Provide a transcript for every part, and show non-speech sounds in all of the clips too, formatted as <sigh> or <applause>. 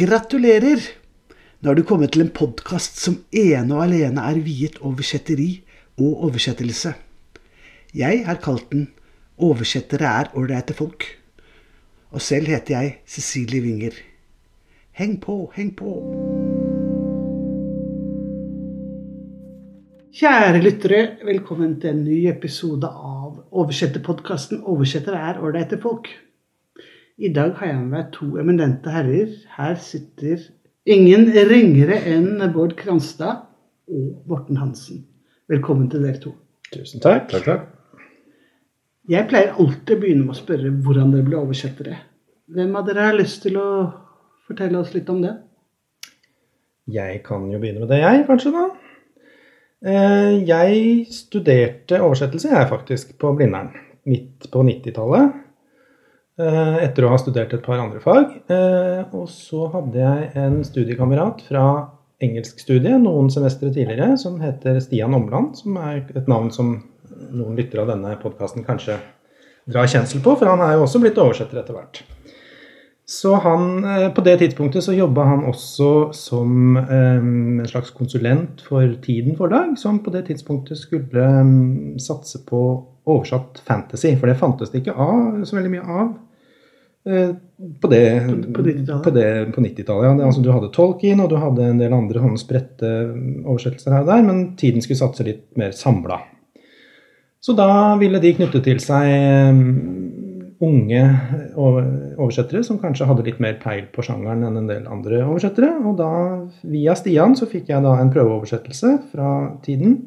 Gratulerer! Nå har du kommet til en podkast som ene og alene er viet oversetteri og oversettelse. Jeg har kalt den 'Oversettere er ålreite folk'. Og selv heter jeg Cecilie Winger. Heng på, heng på! Kjære lyttere, velkommen til en ny episode av Oversetterpodkasten 'Oversettere er ålreite folk'. I dag har jeg med meg to eminente herrer. Her sitter ingen ringere enn Bård Kranstad og Morten Hansen. Velkommen til dere to. Tusen takk. takk, takk. Jeg pleier alltid å begynne med å spørre hvordan dere ble oversettere. Hvem av dere har lyst til å fortelle oss litt om det? Jeg kan jo begynne med det, jeg, kanskje, da. Eh, jeg studerte oversettelse, jeg, faktisk, på Blindern. Midt på 90-tallet. Eh, etter å ha studert et par andre fag. Eh, og så hadde jeg en studiekamerat fra engelskstudiet noen semestre tidligere som heter Stian Omland, som er et navn som noen lyttere av denne podkasten kanskje drar kjensel på, for han er jo også blitt oversetter etter hvert. Så han, eh, På det tidspunktet så jobba han også som en slags konsulent for Tiden forlag, som på det tidspunktet skulle satse på oversatt fantasy. For det fantes det ikke av, så veldig mye av på det på, 90-tallet. På, det, på 90-tallet, ja. Altså, du hadde Tolkien, og du hadde en del andre sånne spredte oversettelser her og der, men tiden skulle satse litt mer samla. Så da ville de knytte til seg um, unge oversettere som kanskje hadde litt mer peil på sjangeren enn en del andre oversettere. Og da, via Stian, så fikk jeg da en prøveoversettelse fra tiden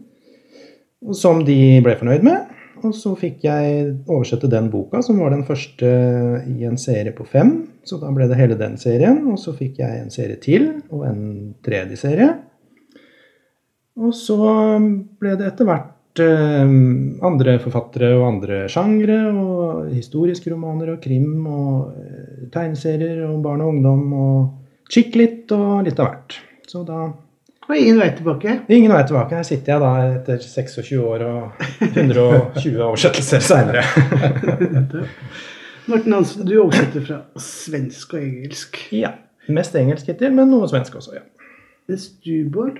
som de ble fornøyd med. Og så fikk jeg oversette den boka, som var den første i en serie på fem. Så da ble det hele den serien. Og så fikk jeg en serie til, og en tredje serie. Og så ble det etter hvert eh, andre forfattere og andre sjangre, og historiske romaner og krim og eh, tegneserier og barn og ungdom og chick litt og litt av hvert. Så da og ingen vei tilbake? Ingen vei tilbake. Her sitter jeg da etter 26 år og 120 oversettelser seinere. <laughs> Morten Hansen, du oversetter fra svensk og engelsk. Ja. Mest engelsk hittil, men noe svensk også, ja. Mens du, Bård?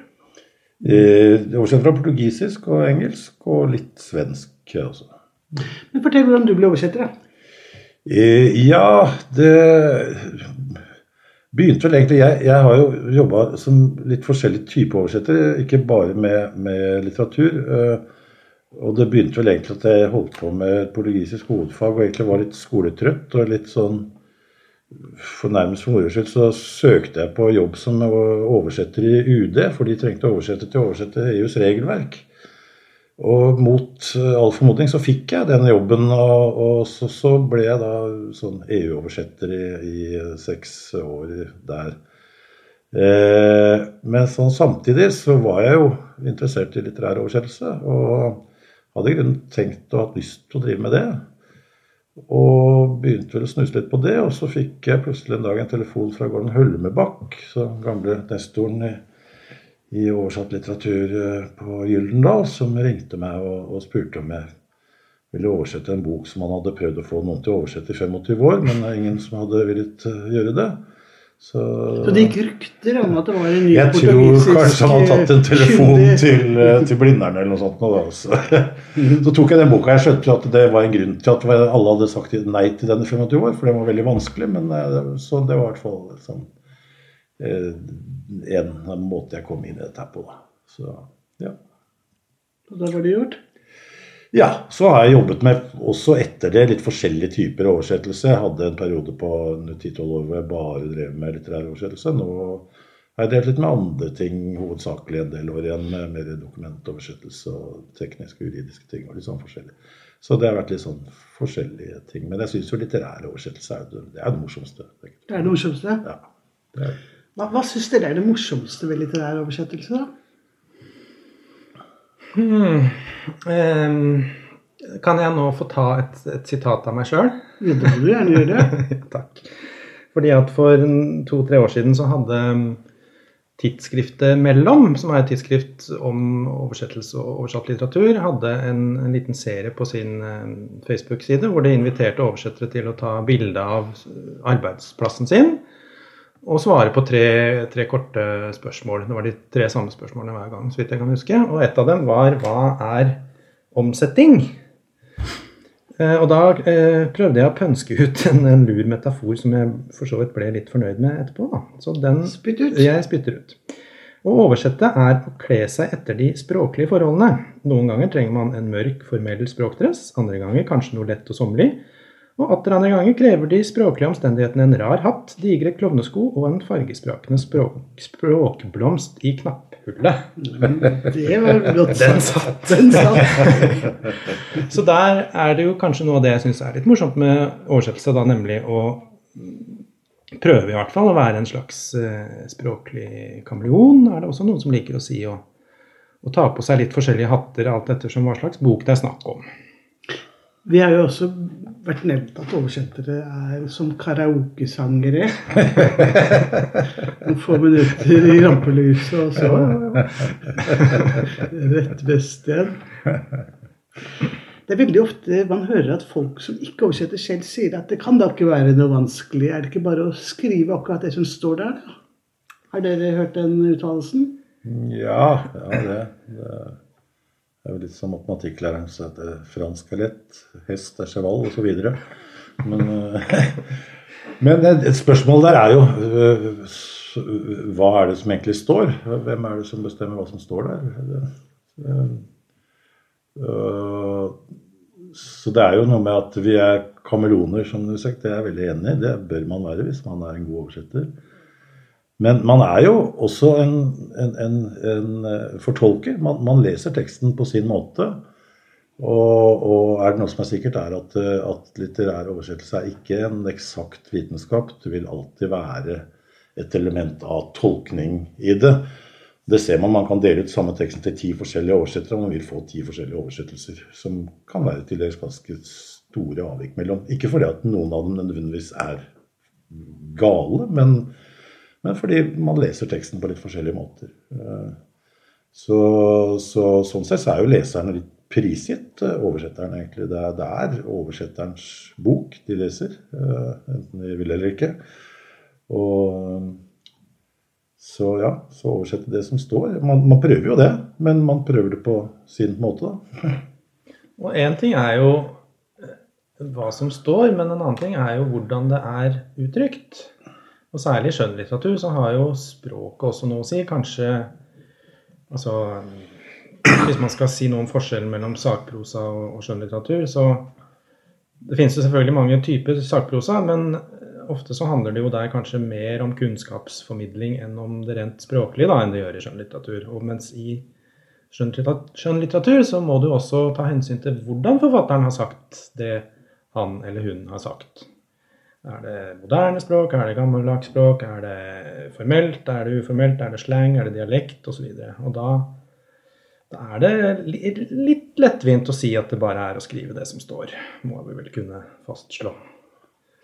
Eh, oversetter fra portugisisk og engelsk og litt svensk også. Men Fortell hvordan du ble oversetter, da. Eh, ja, det begynte vel egentlig Jeg, jeg har jo jobba som litt forskjellig type oversetter, ikke bare med, med litteratur. Uh, og det begynte vel egentlig at jeg holdt på med portugisisk hovedfag og egentlig var litt skoletrøtt og litt sånn fornærmest for moro skyld, så søkte jeg på jobb som oversetter i UD, for de trengte oversetter oversette til å oversette EUs regelverk. Og mot eh, all formodning så fikk jeg den jobben, og, og så, så, ble jeg da sånn EU-oversetter i, i, seks år der. Eh, men sånn samtidig så var jeg jo interessert i litterær oversettelse, og hadde i grunnen tenkt og hatt lyst til å drive med det. Og begynte vel å snuse litt på det, og så fikk jeg plutselig en dag en telefon fra Gordon Hølmebakk, gamle nestoren i i oversatt litteratur eh, på Gyldendal, som ringte meg og, og, spurte om jeg ville oversette en bok som han hadde prøvd å få noen til å oversette i 25 år, men ingen som hadde villet eh, gjøre det. Så, så det gikk rykter om at det var en ny jeg tror kanskje han hadde tatt en telefon til, eh, til Blindern eller noe sånt. Da, så. så. tok jeg den boka. Jeg skjønte at det var en grunn til at alle hadde sagt nei til den i 25 år, for det var veldig vanskelig. Men så det var i hvert fall sånn en måte jeg kom inn i dette på. Så, ja. Og da var det gjort? Ja. Så har jeg jobbet med også etter det litt forskjellige typer oversettelse. Jeg hadde en periode på 10-12 år hvor jeg bare drev med litterær oversettelse. Nå har jeg delt litt med andre ting, hovedsakelig en del år igjen med mer dokumentoversettelse og tekniske og juridiske ting. og litt sånn forskjellig. Så det har vært litt sånn forskjellige ting. Men jeg syns jo litterær oversettelse er det, det, er det morsomste. Det er det morsomste? Ja. Det er, hva, hva syns dere er det morsomste ved litterær oversettelse, da? Hmm. Um, kan jeg nå få ta et, et sitat av meg sjøl? Ja, det må du gjerne gjøre. <laughs> Takk. Fordi at for to-tre år siden så hadde tidsskriftet Mellom, som er et tidsskrift om oversettelse og oversatt litteratur, hadde en, en liten serie på sin Facebook-side hvor de inviterte oversettere til å ta bilde av arbeidsplassen sin og svare på tre, tre, korte spørsmål. Det var de tre samme spørsmålene hver gang, så vidt jeg kan huske. Og et av dem var hva er omsetting? Eh, og da eh, prøvde jeg å pønske ut en, en, lur metafor som jeg for så vidt ble litt fornøyd med etterpå. Da. Så den Spytt ut. jeg spytter ut. Å oversette er å kle seg etter de språklige forholdene. Noen ganger trenger man en mørk, formell språkdress, andre ganger kanskje noe lett og sommerlig. Og atter andre ganger krever de språklige omstendighetene en rar hatt, digre klovnesko og en fargesprakende språk, språkblomst i knapphullet. Mm, det var <laughs> godt Den satt! Den satt. Så der er det jo kanskje noe av det jeg syns er litt morsomt med oversettelse, da, nemlig å prøve i hvert fall å være en slags eh, språklig kameleon, er det også noen som liker å si. Og, og ta på seg litt forskjellige hatter alt ettersom hva slags bok det er snakk om. Vi er jo også vært nevnt at oversettere er som karaokesangere. <laughs> Noen få minutter i rampelyset, og så <laughs> rett vest igjen. Det er veldig ofte man hører at folk som ikke oversetter selv, sier at det kan da ikke være noe vanskelig. Er det ikke bare å skrive akkurat det som står der? Har dere hørt den uttalelsen? Ja, ja det, det er jo litt som matematikklæreren sa at eh, fransk er lett, hest er cheval osv. Men, eh, <laughs> men et spørsmål der er jo eh, hva er det som egentlig står? Hvem er det som bestemmer hva som står der? Så det er jo noe med at vi er kameleoner, som du sagt. Det er jeg veldig enig i. Det bør man være hvis man er en god oversetter. Men man er jo også en, en, en, en fortolker. Man, man, leser teksten på sin måte. Og, og, er det noe som er sikkert, er at, at litterær oversettelse er ikke en eksakt vitenskap. Det vil alltid være et element av tolkning i det. Det ser man. Man kan dele ut samme teksten til ti forskjellige oversettere, og man vil få ti forskjellige oversettelser. Som kan være til dels ganske store avvik mellom. Ikke fordi at noen av dem nødvendigvis er gale, men, men fordi man leser teksten på litt forskjellige måter. Så, så sånn sett så er jo leserne litt prisgitt oversetteren, egentlig. Det er, det er oversetterens bok de leser, enten de vil eller ikke. Og så ja, så oversette det som står. Man, man, prøver jo det, men man prøver det på sin måte, da. <laughs> Og én ting er jo eh, hva som står, men en annen ting er jo hvordan det er uttrykt. Og særlig i skjønnlitteratur så har jo språket også noe å si. Kanskje Altså Hvis man skal si noe om forskjellen mellom sakprosa og skjønnlitteratur, så Det finnes jo selvfølgelig mange typer sakprosa, men ofte så handler det jo der kanskje mer om kunnskapsformidling enn om det rent språklige da, enn det gjør i skjønnlitteratur. Og mens i skjønnlitteratur så må du også ta hensyn til hvordan forfatteren har sagt det han eller hun har sagt. Er det moderne språk, er det gammeldags språk, er det formelt, er det uformelt, er det slang, er det dialekt. Og, så og da, da er det litt lettvint å si at det bare er å skrive det som står, må vi vel kunne fastslå.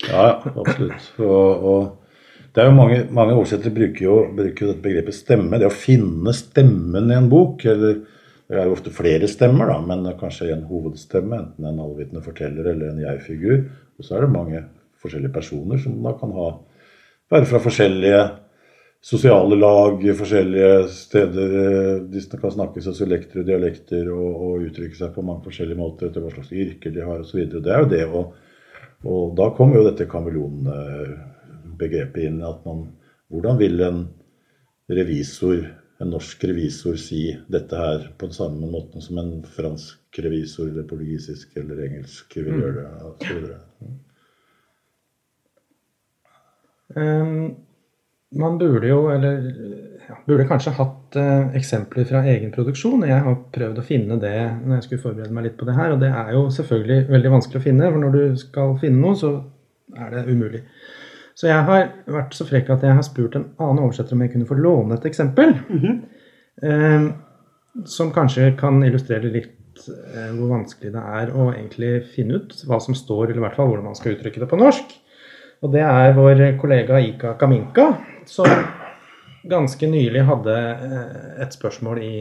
Ja, absolutt. Og, og det er jo mange, mange oversettere bruker jo, bruker jo dette begrepet stemme. Det å finne stemmen i en bok. eller Det er jo ofte flere stemmer, da, men kanskje en hovedstemme. Enten en allvitende forteller eller en jeg-figur. Og så er det mange forskjellige personer som da kan ha være fra forskjellige sosiale lag, forskjellige steder. De kan snakke sosiolekter og dialekter og, og, uttrykke seg på mange forskjellige måter etter hva slags yrker de har osv. Det er jo det å og da kommer jo dette kameleonbegrepet inn. at man, Hvordan vil en revisor, en norsk revisor si dette her på den samme måten som en fransk revisor eller portugisisk eller engelsk vil mm. gjøre det? Um, man burde jo, eller ja, burde kanskje hatt eh, eksempler fra egen produksjon. Jeg har prøvd å finne det når jeg skulle forberede meg litt på det her. Og det er jo selvfølgelig veldig vanskelig å finne, for når du skal finne noe, så er det umulig. Så jeg har vært så frekk at jeg har spurt en annen oversetter om jeg kunne få låne et eksempel. Mm -hmm. eh, som kanskje kan illustrere litt eh, hvor vanskelig det er å egentlig finne ut hva som står, eller i hvert fall hvordan man skal uttrykke det på norsk. Og det er vår kollega Ika Kaminka, som ganske nylig hadde eh, et spørsmål i,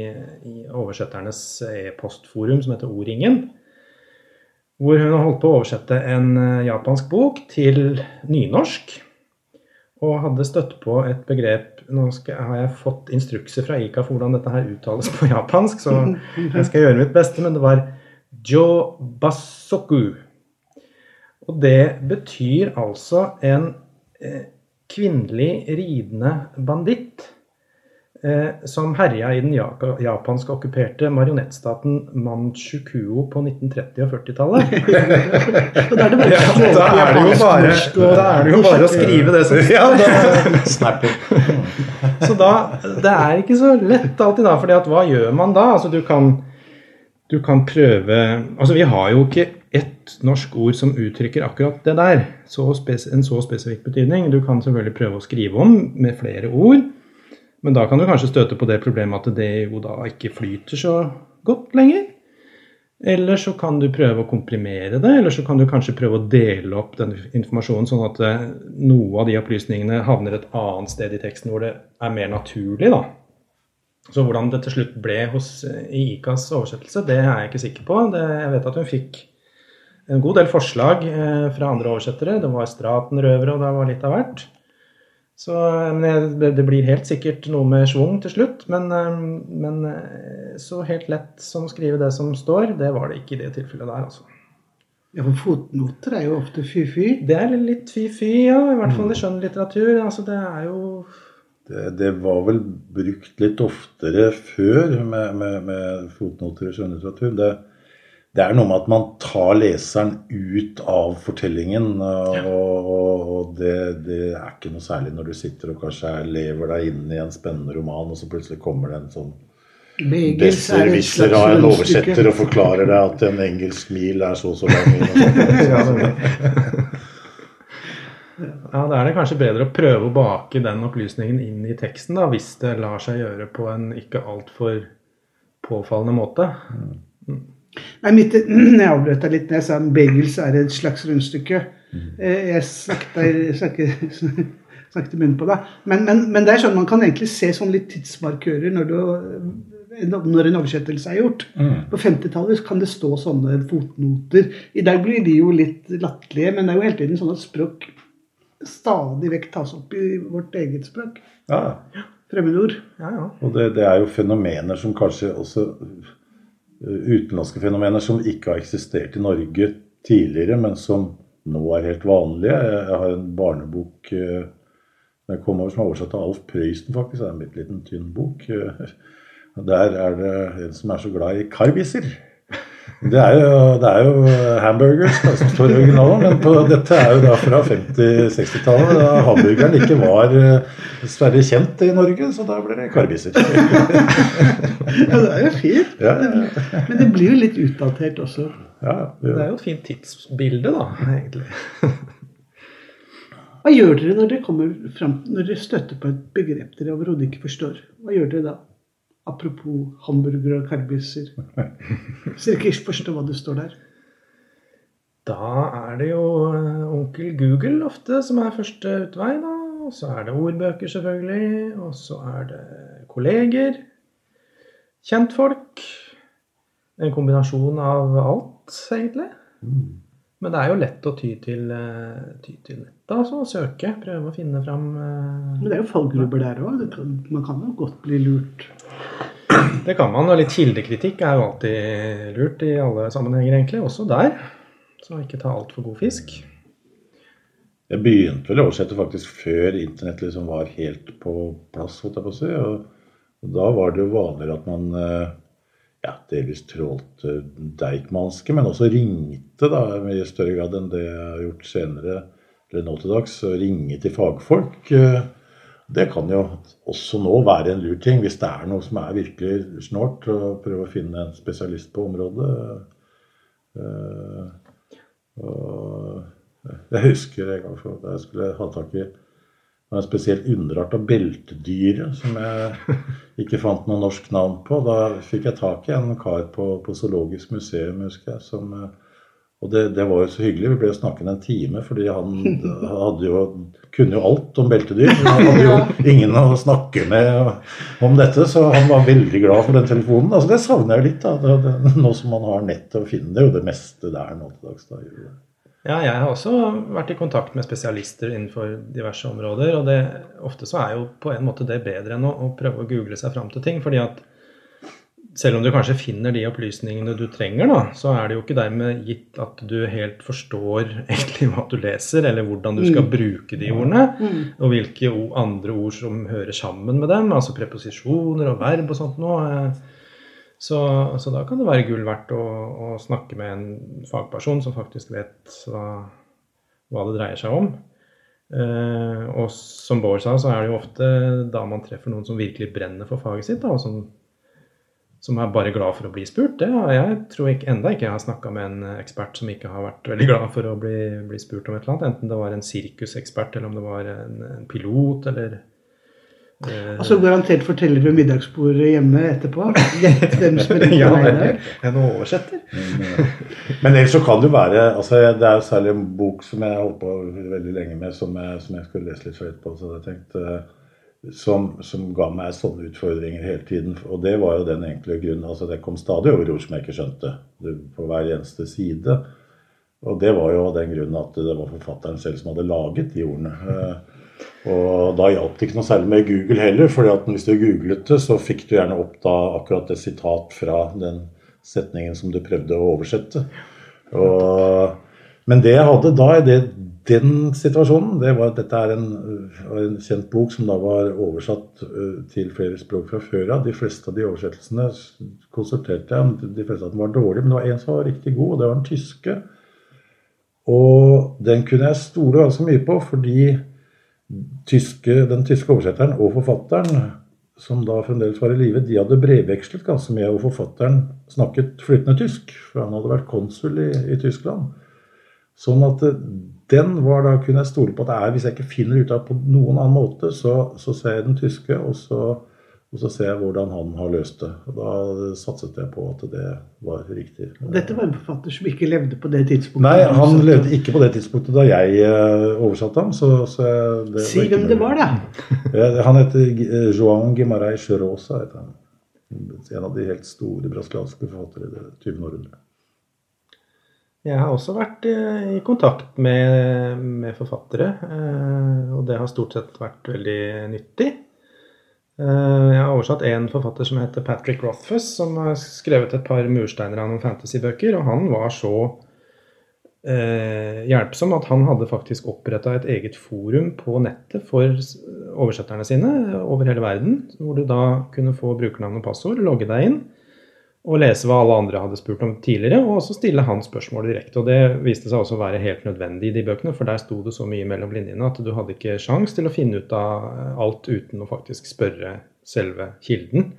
i oversetternes e-postforum som heter O-ringen. Hvor hun har holdt på å oversette en eh, japansk bok til nynorsk. og hadde støtt på et begrep Nå skal, har jeg fått instrukser fra Ika for hvordan dette her uttales på japansk, så <laughs> jeg skal gjøre mitt beste, men det var jobasoku. Og det betyr altså en eh, kvinnelig ridende banditt eh, som herja i den japansk okkuperte marionettstaten Manchukuo på 1930- og 40-tallet. Da er Ja, da er det jo bare, da er det jo bare å skrive det som Ja, da <laughs> snapper. <laughs> Så da, det er ikke så lett alltid da, For hva gjør man da? Altså du kan, du kan prøve Altså vi har jo ikke ett norsk ord som uttrykker akkurat det der. Så en så spesifikk betydning. Du kan selvfølgelig prøve å skrive om med flere ord. Men da kan du kanskje støte på det problemet at det jo da ikke flyter så godt lenger. Eller så kan du prøve å komprimere det, eller så kan du kanskje prøve å dele opp den informasjonen sånn at eh, noe av de opplysningene havner et annet sted i teksten hvor det er mer naturlig. da. Så hvordan det til slutt ble hos, i ICAs oversettelse, det er jeg ikke sikker på. Det, jeg vet at hun fikk en god del forslag eh, fra andre oversettere. Det var Straten-røvere, og det var litt av hvert. Så eh, men jeg- det blir helt sikkert noe med schwung til slutt. Men, eh, men eh, så helt lett som å skrive det som står, det var det ikke i det tilfellet der, altså. Ja, for fotnoter er jo ofte fy-fy. Det er litt fy-fy, ja. I hvert fall i skjønnlitteratur. Altså, det er jo Det, det var vel brukt litt oftere før med, med, med fotnoter i skjønnlitteratur. Det, det er noe med at man tar leseren ut av fortellingen. Og, og, og det, det er ikke noe særlig når du sitter og kanskje er- lever deg inn i en spennende roman, og så plutselig kommer det en sånn er besserwisser av en oversetter og forklarer deg at en engelsk mil er så og så lang. <laughs> <laughs> Ja, Da er det kanskje bedre å prøve å bake den opplysningen inn i teksten, da, hvis det lar seg gjøre på en ikke altfor påfallende måte. Nei, mitt, <clears throat> jeg avbrøt deg litt når jeg sa bagels er et slags rundstykke. Eh, Jeg snakket, <laughs> snakket, i munnen på deg. Men, men, men det er sånn man kan egentlig se sånn litt tidsmarkører når, du, når en oversettelse er gjort. På 50-tallet kan det stå sånne fotnoter. I dag blir de jo litt latterlige, men det er jo hele tiden sånn at språk stadig vekk tas opp i vårt eget språk. Ja, Fremmedord. Ja, ja. Og det, det er jo fenomener som kanskje også uh, Utenlandske fenomener som ikke har eksistert i Norge tidligere, men som nå er helt vanlige. Jeg har en barnebok uh, jeg kom over som er oversatt av Alf Prøysen, faktisk. Det er en bitte liten, tynn bok. Uh, Der er det en som er så glad i karbiser. Det er jo, det er jo hamburgers da, som står i originalen, men på, dette er jo da fra 50-60-tallet, da hamburgeren ikke var sverre dessverre kjent i Norge, så da ble det karbiser. <laughs> Ja, det er jo fint. Ja, ja, Men det blir jo litt utdatert også. ja, Det er jo et fint tidsbilde, da, egentlig. Hva gjør dere når dere kommer fram, når dere støtter på et begrep dere overhodet ikke forstår? Hva gjør dere da? Apropos hamburgere og karbiser. <laughs> Hvis dere ikke forstår hva det står der. Da er det jo eh, onkel Google ofte som er første utvei, da. Og så er det ordbøker, selvfølgelig. Og så er det kolleger. Kjentfolk. En kombinasjon av alt, egentlig. Men det er jo lett å ty til, eh, ty til nettet, altså. Søke. Prøve å finne fram eh, Men det er jo fallgruber der òg. Man kan jo godt bli lurt. Det kan man, og litt kildekritikk er jo alltid lurt i alle sammenhenger, egentlig. Også der. Så ikke ta altfor god fisk. Jeg begynte vel å oversette faktisk før internett liksom var helt på plass. holdt jeg på å si, og og Da var det jo vanligere at man eh, ja, delvis trålte Deichmanske, men også ringte da, i større grad enn det jeg har gjort senere, eller nå til dags. Ringe til fagfolk. eh, Det kan jo også nå være en lur ting, hvis det er noe som er virkelig snålt, å prøve å finne en spesialist på området. Eh, jeg husker en gang da jeg skulle ha tak i det var en spesiell underart av beltedyret som jeg ikke fant noe norsk navn på. Da fikk jeg tak i en kar på, på Zoologisk museum, husker jeg. Som, eh, og det, det var jo så hyggelig. Vi ble snakket en time, fordi han jo, kunne jo alt om beltedyr. Han hadde jo ingen å snakke med om dette, så han var veldig glad for den telefonen. Altså, det savner jeg litt. da, Nå som man har nettet og å finne det, er jo det meste der nå til dags. da. Ja, jeg har også vært i kontakt med spesialister innenfor diverse områder. Og det, ofte så er jo på en måte det bedre enn å, å prøve å google seg fram til ting. fordi at selv om du kanskje finner de opplysningene du trenger, da, så er det jo ikke dermed gitt at du helt forstår <laughs> egentlig hva du leser, eller hvordan du skal Mm. bruke de ordene, Mm. og hvilke andre ord som hører sammen med dem, altså preposisjoner og verb og sånt noe. Så, så da kan det være gull verdt å, å snakke med en fagperson som faktisk vet hva, hva det dreier seg om. Eh, og som Bård sa, så er det jo ofte da man treffer noen som virkelig brenner for faget sitt, da, og som, som er bare glad for å bli spurt. Det, har- jeg tror ikke, enda ikke jeg har snakka med en ekspert som ikke har vært veldig glad for å bli, bli spurt om et eller annet. Enten det var en sirkusekspert, eller om det var en, en pilot, eller eh, Altså garantert forteller du middagsbordet hjemme etterpå. Gjett hvem som er <laughs> ja, en oversetter. <laughs> Men, eh, ellers så kan det jo være altså Det er jo særlig en bok som jeg har holdt på veldig lenge med, som jeg, som jeg skulle lese litt høyt på, Så jeg tenkte, eh, som, som ga meg sånne utfordringer hele tiden. Og det var jo den enkle grunnen. altså Det kom stadig over ord som jeg ikke skjønte det, på hver eneste side. Og det var jo av den grunnen at det var forfatteren selv som hadde laget de ordene. Og da hjalp det ikke noe særlig med Google heller, at hvis du googlet det, så fikk du gjerne opp da akkurat et sitat fra den setningen som du prøvde å oversette. Og, men det jeg hadde da i den situasjonen, det var at dette er en, en kjent bok som da var oversatt til flere språk fra før av. De fleste av de oversettelsene konsulterte jeg, de fleste av dem var dårlige, men det var en som var riktig god, og det var den tyske. Og den kunne jeg stole ganske mye på, fordi tyske, den tyske oversetteren og forfatteren, som da fremdeles var i live, de hadde brevvekslet ganske mye, og forfatteren snakket flytende tysk, for han hadde vært konsul i, i Tyskland. Sånn at eh, den var da kunne jeg stole på at det er, hvis jeg ikke finner ut av på noen annen måte, så, så ser jeg den tyske, og så, og så ser jeg hvordan han har løst det. Og da satset jeg på at det var riktig. Dette var en forfatter som ikke levde på det tidspunktet. Nei, han levde ikke på det tidspunktet da jeg eh, oversatte ham. Så, så det Si hvem det var, da. <laughs> Han heter eh, Joan Guimarais Rosa. Heter han. En av de helt store brasilianske forfattere i det 20. århundret. Jeg har også vært eh, i kontakt med, med forfattere, eh, og det har stort sett vært veldig nyttig. Eh, Jeg har oversatt en forfatter som heter Patrick Rothfuss, som har skrevet et par mursteiner av noen fantasybøker, og han var så eh, hjelpsom at han hadde faktisk oppretta et eget forum på nettet for oversetterne sine over hele verden, hvor du da kunne få brukernavn og passord, logge deg inn og lese hva alle andre hadde spurt om tidligere, og også stille han spørsmål direkte. Og det viste seg også å være helt nødvendig i de bøkene, for der sto det så mye mellom linjene at du hadde ikke sjans til å finne ut av alt uten å faktisk spørre selve kilden.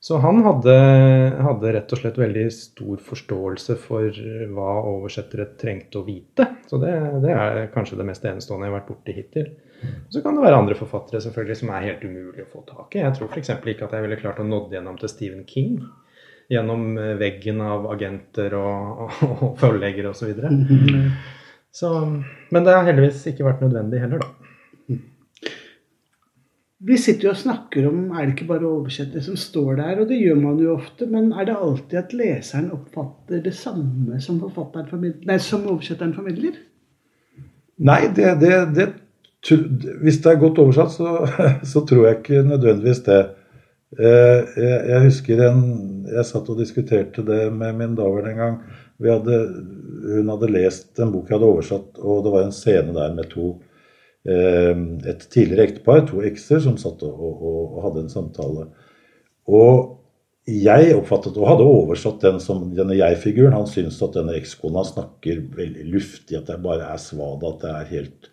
Så han hadde, hadde rett og slett veldig stor forståelse for hva oversettere trengte å vite. Så det, det er kanskje det mest enestående jeg har vært borti hittil. Så kan det være andre forfattere selvfølgelig som er helt umulig å få tak i. Jeg tror f.eks. ikke at jeg ville klart å nådd gjennom til Stephen King gjennom eh, veggen av agenter og, og, og forleggere osv. Så, Mhm. så Men det har heldigvis ikke vært nødvendig heller, da. Vi sitter jo og snakker om er det ikke bare oversettere som står der, og det gjør man jo ofte, men er det alltid at leseren oppfatter det samme som, nei, som oversetteren formidler? Nei, det, det, det, hvis det er godt oversatt, så, <laughs> så tror jeg ikke nødvendigvis det. Eh, Jeg, husker en Jeg satt og diskuterte det med min daværende en gang. Hadde, hun hadde lest en bok jeg hadde oversatt, og det var en scene der med to eh, et tidligere ektepar, to ekser, som satt og, og, og hadde en samtale. Og jeg oppfattet og hadde oversatt den som denne jeg-figuren. Han syns at denne ekskona snakker veldig luftig, at det bare er svada, at det er helt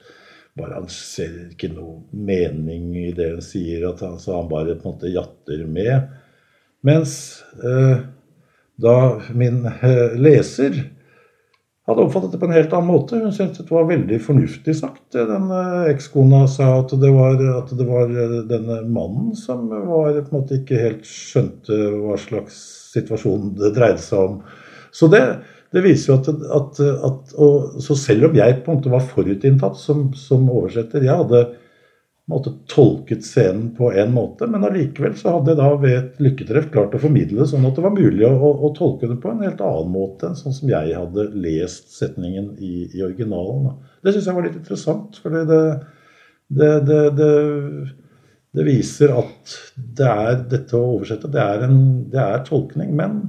bare Han ser ikke noe mening i det hun sier, at han, så han bare på en måte jatter med. Mens eh, da min eh, leser hadde oppfattet det på en helt annen måte. Hun syntes det var veldig fornuftig sagt. det Den eh, ekskona sa at det, var, at det var eh, denne mannen som var, på en måte ikke helt skjønte hva slags situasjon det dreide seg om. Så det, det viser jo at, at, at og, Så selv om jeg på en måte var forutinntatt som, som oversetter Jeg hadde måte tolket scenen på en måte, men allikevel så hadde jeg da ved et lykketreff klart å formidle det sånn at det var mulig å, å, å, tolke det på en helt annen måte enn sånn som jeg hadde lest setningen i, i originalen. Det syns jeg var litt interessant, for det, det, det, det, det viser at det er dette å oversette, det er, en, det er tolkning. Men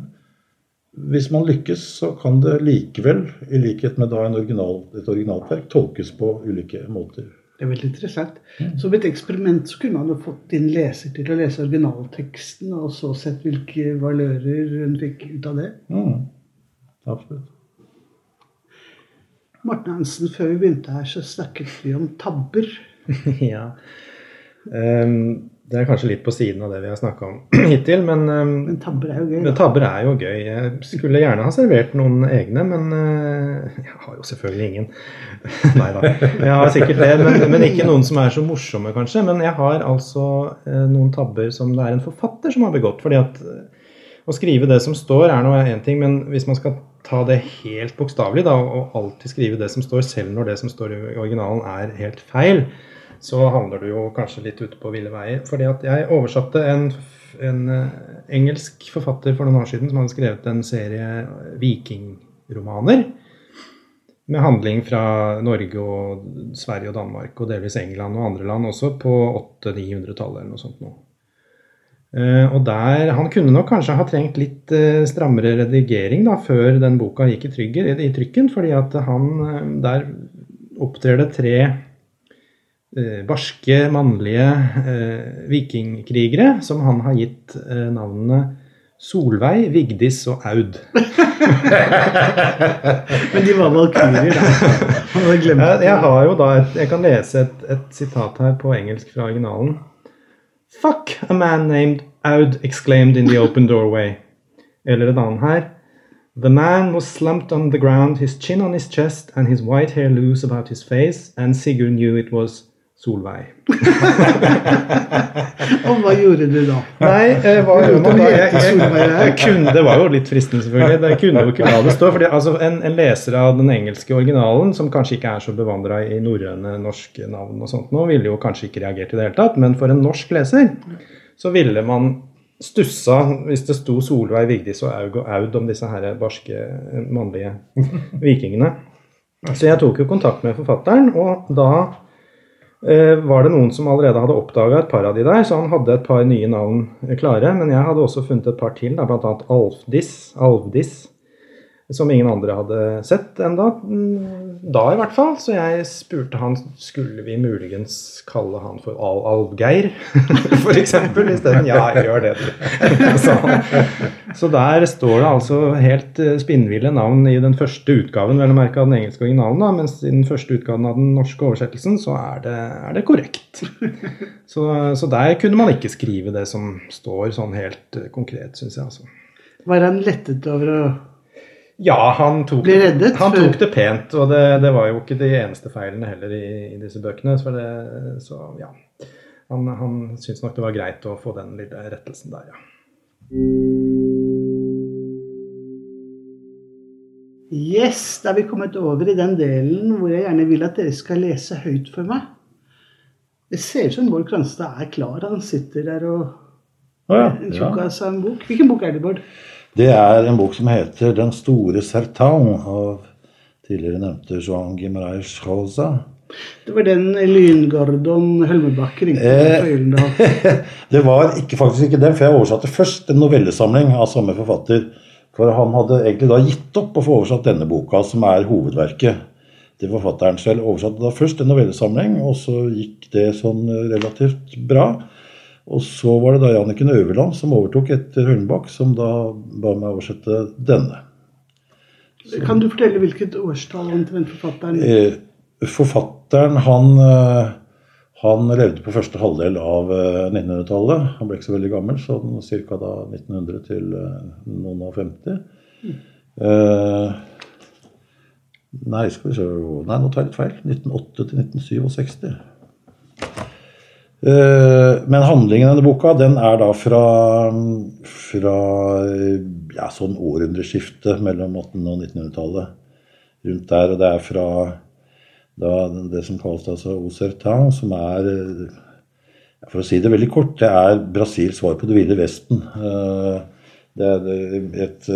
hvis man lykkes, så kan det likevel, i likhet med original, et originalt verk, tolkes på ulike måter. Det er veldig interessant. Mm. Som et eksperiment så kunne man jo fått din leser til å lese originalteksten, og så sett hvilke valører hun fikk ut av det. Mm. Absolutt. Morten Hansen, før vi begynte her, så snakket vi om tabber. <laughs> ja. Um, det er kanskje litt på siden av det vi har snakka om <clears throat> hittil, men, um, men tabber er jo gøy. Men tabber er jo gøy. Jeg skulle gjerne ha servert noen egne, men uh, jeg har jo selvfølgelig ingen. <laughs> Nei da, jeg har sikkert det, men, men, ikke noen som er så morsomme, kanskje. Men jeg har altså uh, noen tabber som det er en forfatter som har begått. fordi at uh, å skrive det som står, er nå én ting, men hvis man skal ta det helt bokstavelig og alltid skrive det som står, selv når det som står i originalen er helt feil, så havner du jo kanskje litt ute på ville veier. Fordi at jeg oversatte en, en eh, engelsk forfatter for noen år siden som hadde skrevet en serie vikingromaner. Med handling fra Norge og Sverige og Danmark og delvis England og andre land også på 800-900-tallet eller noe sånt noe. Uh, og der, Han kunne nok kanskje ha trengt litt uh, strammere redigering da, før den boka gikk i, trygger, i, i trykken. fordi at han, uh, der opptrer det tre Eh, barske, mannlige eh, vikingkrigere som han har gitt eh, navnene Solveig, Vigdis og Aud. <laughs> Men de var valkyrjer, da. Jeg, jeg, har jo da et, jeg kan lese et, et, sitat her på engelsk fra originalen. Fuck a man named Aud exclaimed in the open doorway. Eller et annet her. The man was slumped on the ground, his chin on his chest and his white hair loose about his face, and Sigurd knew it was Solveig. <laughs> og hva gjorde du da? Nei, eh, hva gjorde man da? Jeg, jeg, jeg, kunne, det var jo litt fristende, selvfølgelig. Det kunne jo ikke la det stå. fordi altså, en, en, leser av den engelske originalen, som kanskje ikke er så bevandra i norrøne norske navn, og sånt nå, ville jo kanskje ikke reagert i det hele tatt. Men for en norsk leser så ville man stussa hvis det sto Solveig, Vigdis og Aug og Aud om disse her barske mannlige vikingene. <laughs> Så jeg tok jo kontakt med forfatteren, og da var det noen som allerede hadde oppdaga et par av de der, så han hadde et par nye navn klare. Men jeg hadde også funnet et par til, bl.a. Alfdis, Alvdis, som ingen andre hadde sett enda, mm, da i hvert fall. Så jeg spurte han skulle vi muligens kalle han for Al-Algeir, <laughs> f.eks. isteden. Ja, gjør det, <laughs> så, så, der står det altså helt eh, spinnville navn i den første utgaven vel å merke av den engelske originalen, da, mens i den første utgaven av den norske oversettelsen så er det, er det korrekt. Så, så, der kunne man ikke skrive det som står sånn helt eh, konkret, syns jeg. altså. Var han lettet over å ja, han tok, reddet, han tok det pent. Og det, det, var jo ikke de eneste feilene heller i, i disse bøkene. Så, det, så ja. Han, han syntes nok det var greit å få den lille rettelsen der, ja. Yes, da er vi kommet over i den delen hvor jeg gjerne vil at dere skal lese høyt for meg. Det ser ut som Bård Kranstad er klar. Han sitter der og oh, ja. en tjukkas av en bok. Hvilken bok er det, Bård? Det er en bok som heter 'Den store Sertan' av tidligere nevnte Joan Gimaraes Rosa. Det var den Lyngardon Helmebakk ringte eh, <laughs> Det var ikke, faktisk ikke den, for jeg oversatte først en novellesamling av samme forfatter. For han hadde egentlig da gitt opp å få oversatt denne boka, som er hovedverket til forfatteren selv. Oversatte da først en novellesamling, og så gikk det sånn relativt bra. Og så var det da Janniken Øverland som overtok etter Høllenbakk, som da ba meg oversette denne. Så, kan du fortelle hvilket årstall omtrent forfatteren eh, Forfatteren han, eh, han, levde på første halvdel av 1900-tallet. Eh, han ble ikke så veldig gammel, sånn ca. da 1900 til eh, noen og 50. Mm. Eh, nei, skal vi se Nei, nå tar jeg litt feil. 1908 til 1967. Eh, men handlingen i denne boka den er da fra, fra ja, sånn århundreskiftet mellom 1800- og 1900-tallet. Rundt der. Og det er fra da det som kalles altså Osertan, som er For å si det veldig kort, det er Brasils svar på Det ville Vesten. Det er et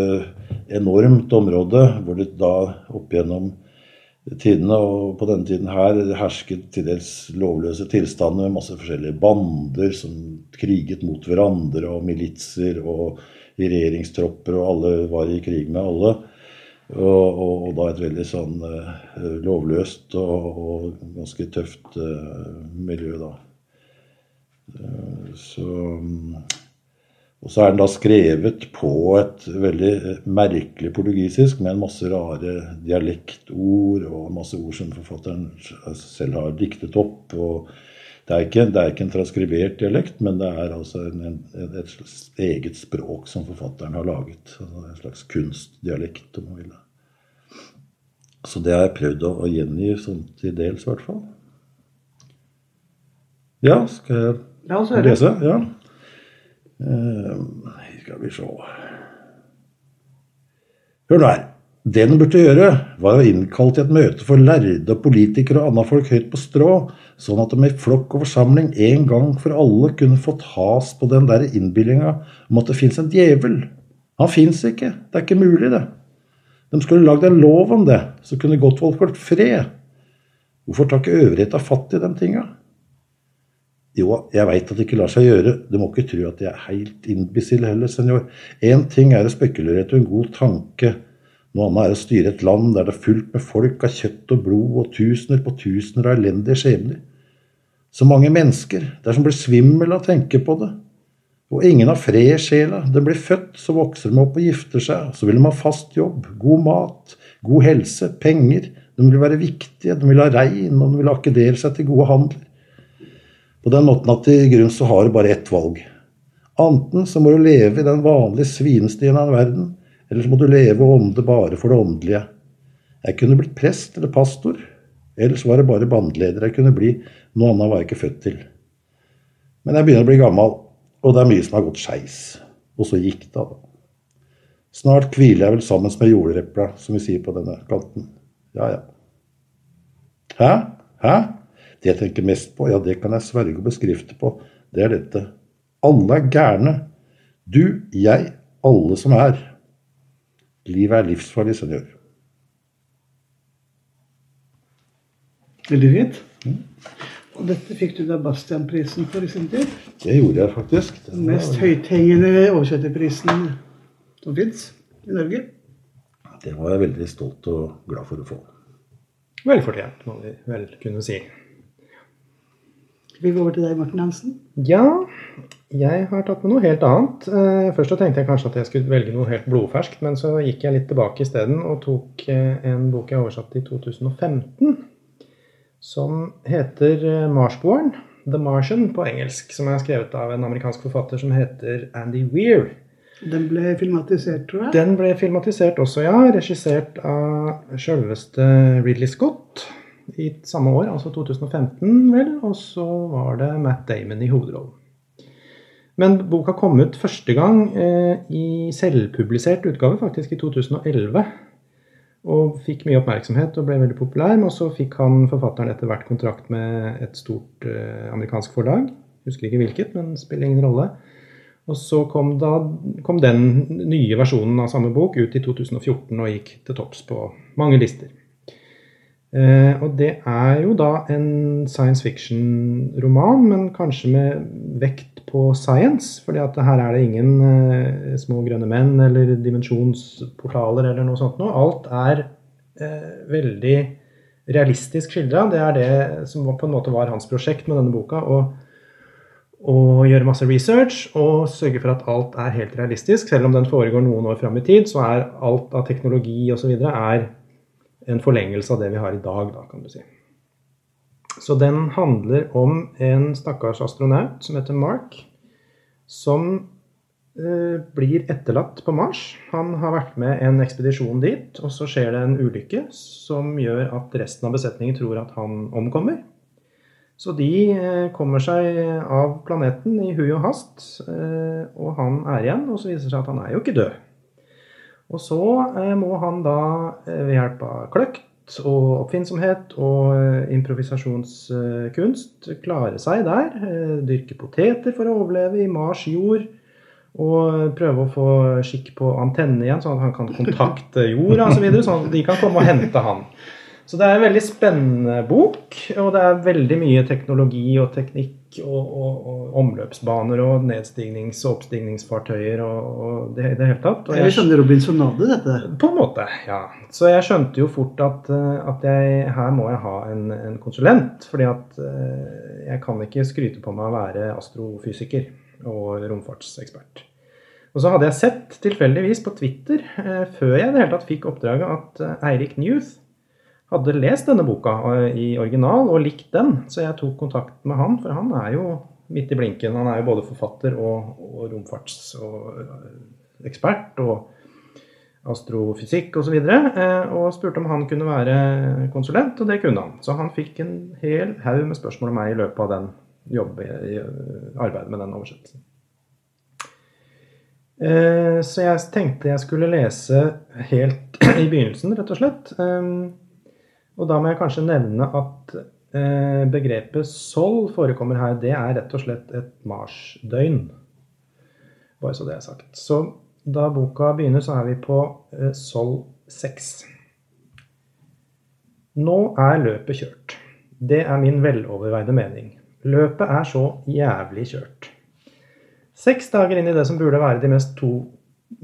enormt område hvor det da opp gjennom tidene, og på denne tiden her hersket til dels lovløse tilstander med masse forskjellige bander som kriget mot hverandre, og militser og regjeringstropper, og alle var i krig med alle. Og, og, og da et veldig sånn uh, lovløst og, og, ganske tøft uh, miljø, da. Uh, så og så er den da skrevet på et veldig merkelig portugisisk med en masse rare dialektord og masse ord som forfatteren selv har diktet opp. og Det er ikke, det er ikke en transkribert dialekt, men det er altså en, en, et eget språk som forfatteren har laget. Altså en slags kunstdialekt, om man vil. Så det har jeg prøvd å, å gjengi sånn til dels, i hvert fall. Ja, skal jeg lese? Ja. Uh, skal vi se Hør nå her. Det den burde gjøre, var å innkalle til et møte for lærde politikere og andre folk høyt på strå, sånn at de i flokk og forsamling en gang for alle kunne fått has på den der innbillinga om at det fins en djevel. Han fins ikke. Det er ikke mulig, det. De skulle lagd en lov om det, så kunne godt folk holdt fred. Hvorfor tar ikke øvrigheta fatt i de tinga? Jo, jeg veit at det ikke lar seg gjøre. Du må ikke tro at jeg er helt imbisill heller, senor. Én ting er å spekulere etter en god tanke. Noe annet er å styre et land der det er fullt med folk av kjøtt og blod og tusener på tusener av elendige skjebner. Så mange mennesker. Det er som blir svimmel av å tenke på det. Og ingen har fred i sjela. Den blir født, så vokser de opp og gifter seg. Så vil de ha fast jobb, god mat, god helse, penger. De vil være viktige, de vil ha rein, og de vil akkedere seg til gode handler. På den måten at i grunnen så har du bare ett valg. Anten så må du leve i den vanlige svinestien av verden, eller så må du leve og ånde bare for det åndelige. Jeg kunne blitt prest eller pastor. Ellers var det bare bandeleder jeg kunne bli. Noe annet var jeg ikke født til. Men jeg begynner å bli gammel, og det er mye som har gått skeis. Og så gikk det, da. Snart hviler jeg vel sammen med jorderepla, som vi sier på denne kanten. Ja, ja. Hæ? Hæ? Det jeg tenker mest på, ja, det kan jeg sverge og beskrifte på, det er dette. Alle er gærne. Du, jeg, alle som er. Livet er livsfarlig, senior. Veldig fint. Mm. Og dette fikk du da Bastian-prisen for i sin tid? Det gjorde jeg faktisk. Den mest var... høythengende oversetterprisen som fins i Norge. Det var jeg veldig stolt og glad for å få. Velfortjent, må vi vel kunne si. Vi går over til deg, Morten Hansen. Ja, jeg har tatt med noe helt annet. Eh, først så tenkte jeg kanskje at jeg skulle velge noe helt blodferskt, men så gikk jeg litt tilbake isteden og tok eh, en bok jeg oversatte i 2015, som heter eh, Marsborn, The Martian på engelsk, som er skrevet av en amerikansk forfatter som heter Andy Weir. Den ble filmatisert, tror jeg? Den ble filmatisert også, ja. Regissert av sjølveste Ridley Scott i samme år, altså 2015, vel. Og så var det Matt Damon i hovedrollen. Men boka kom ut første gang eh, i selvpublisert utgave, faktisk i 2011. Og fikk mye oppmerksomhet og ble veldig populær. Men så fikk han forfatteren etter hvert kontrakt med et stort eh, amerikansk forlag. Husker ikke hvilket, men spiller ingen rolle. Og så kom, da, kom den nye versjonen av samme bok ut i 2014 og gikk til topps på mange lister. Eh, og det er jo da en science fiction-roman, men kanskje med vekt på science. fordi at her er det ingen eh, små grønne menn eller dimensjonsportaler eller noe sånt noe. Alt er eh, veldig realistisk skildra. Det er det som på en måte var hans prosjekt med denne boka. å og gjøre masse research og sørge for at alt er helt realistisk. Selv om den foregår noen år fram i tid, så er alt av teknologi osv. er en forlengelse av det vi har i dag, da, kan du si. Så den handler om en stakkars astronaut som heter Mark, som eh, blir etterlatt på Mars. Han har vært med en ekspedisjon dit, og så skjer det en ulykke som gjør at resten av besetningen tror at han omkommer. Så de eh, kommer seg av planeten i hui og hast, eh, og han er igjen. Og så viser det seg at han er jo ikke død. Og så eh, må han da eh, ved hjelp av kløkt og oppfinnsomhet og eh, improvisasjonskunst. Klare seg der. Dyrke poteter for å overleve i Mars jord. Og prøve å få skikk på antenne igjen, sånn at han kan kontakte jorda osv. Så videre, sånn at de kan komme og hente han. Så det er en veldig spennende bok, og det er veldig mye teknologi og teknikk og, og, og omløpsbaner og nedstignings- og oppstigningsfartøyer og, og det i det hele tatt. Og jeg, jeg- skjønner Robinsonade, dette. på en måte, ja. Så jeg skjønte jo fort at, eh, at jeg, her må jeg ha en, en konsulent. fordi at eh, jeg kan ikke skryte på meg å være astrofysiker og romfartsekspert. Og så hadde jeg sett tilfeldigvis på Twitter, eh, før jeg i det hele tatt fikk oppdraget, at Eirik Newth hadde lest denne boka eh, i original og likt den. Så jeg tok kontakt med han, for han er jo midt i blinken. Han er jo både forfatter og, og romfartsekspert og astrofysikk osv. Og, eh, og spurte om han kunne være konsulent, og det kunne han. Så han fikk en hel haug med spørsmål om meg i løpet av den jobb, i, arbeidet med den oversettelsen. Eh, Så jeg tenkte jeg skulle lese helt <clears throat> i begynnelsen, rett og slett. Og da må jeg kanskje nevne at eh, begrepet sol forekommer her. Det er rett og slett et marsdøgn. Bare så det er sagt. Så da boka begynner, så er vi på eh, sol 6. Nå er løpet kjørt. Det er min veloverveide mening. Løpet er så jævlig kjørt. Seks dager inn i det som burde være de, to,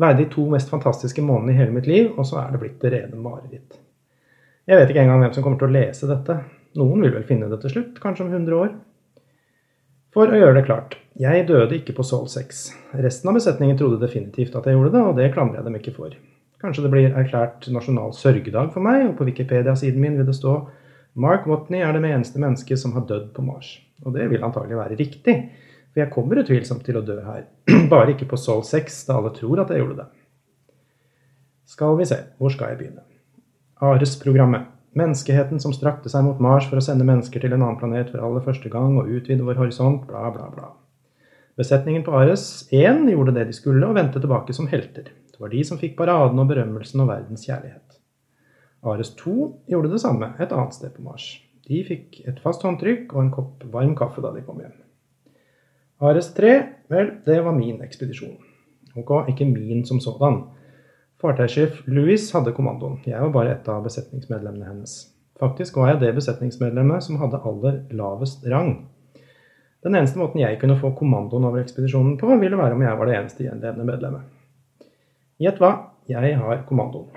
være de to mest fantastiske månedene i hele mitt liv, og så er det blitt det rene mareritt. Jeg vet ikke engang hvem som kommer til å lese dette. Noen vil vel finne det til slutt, kanskje om 100 år. For å gjøre det klart, jeg døde ikke på Sol 6. Resten av besetningen trodde definitivt at jeg gjorde det, og det klandrer jeg dem ikke for. Kanskje det blir erklært nasjonal sørgedag for meg, og på Wikipedia-siden min vil det stå Mark Watney er det eneste mennesket som har dødd på Mars. Og det vil antagelig være riktig, for jeg kommer utvilsomt til å dø her. <clears throat> Bare ikke på Sol 6, da alle tror at jeg gjorde det. Skal vi se, hvor skal jeg begynne? Ares-programmet. Menneskeheten som strakte seg mot Mars for å sende mennesker til en annen planet for aller første gang og utvide vår horisont, bla, bla, bla. Besetningen på Ares 1 gjorde det de skulle, og vendte tilbake som helter. Det var de som fikk paraden og berømmelsen og verdens kjærlighet. Ares 2 gjorde det samme et annet sted på Mars. De fikk et fast håndtrykk og en kopp varm kaffe da de kom hjem. Ares 3, vel, det var min ekspedisjon. Ok, ikke min som sådan. Fartøysjef Louis hadde kommandoen. Jeg var bare et av besetningsmedlemmene hennes. Faktisk var jeg det besetningsmedlemmet som hadde aller lavest rang. Den eneste måten jeg kunne få kommandoen over ekspedisjonen på, ville være om jeg var det eneste gjenlevende medlemmet. Gjett hva? Jeg har kommandoen.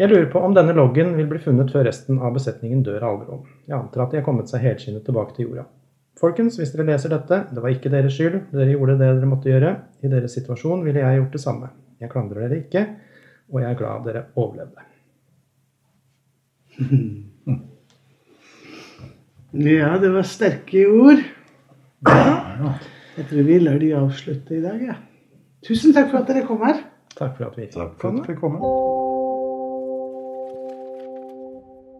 Jeg lurer på om denne loggen vil bli funnet før resten av besetningen dør av alderdom. Jeg antar at de har kommet seg helskinnet tilbake til jorda. Folkens, hvis dere leser dette, det var ikke deres skyld. Dere gjorde det dere måtte gjøre. I deres situasjon ville jeg gjort det samme. Jeg klandrer dere ikke, og jeg er glad dere overlevde. <laughs> Ja, det var sterke ord. Jeg tror vi lar de avslutte i dag, ja. Tusen takk for at dere kom her. Takk for at vi fikk komme. at vi kom.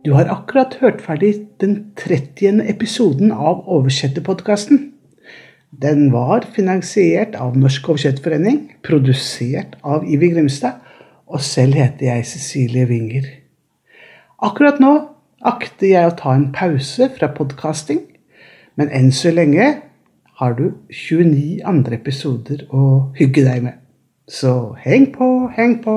Du har akkurat hørt ferdig den 30. episoden av Oversetterpodkasten. Den var finansiert av Norsk Kjøttforening, produsert av Ivi Grimstad, og selv heter jeg Cecilie Winger. Akkurat nå akter jeg å ta en pause fra podkasting, men enn så lenge har du 29 andre episoder å hygge deg med. Så heng på, heng på.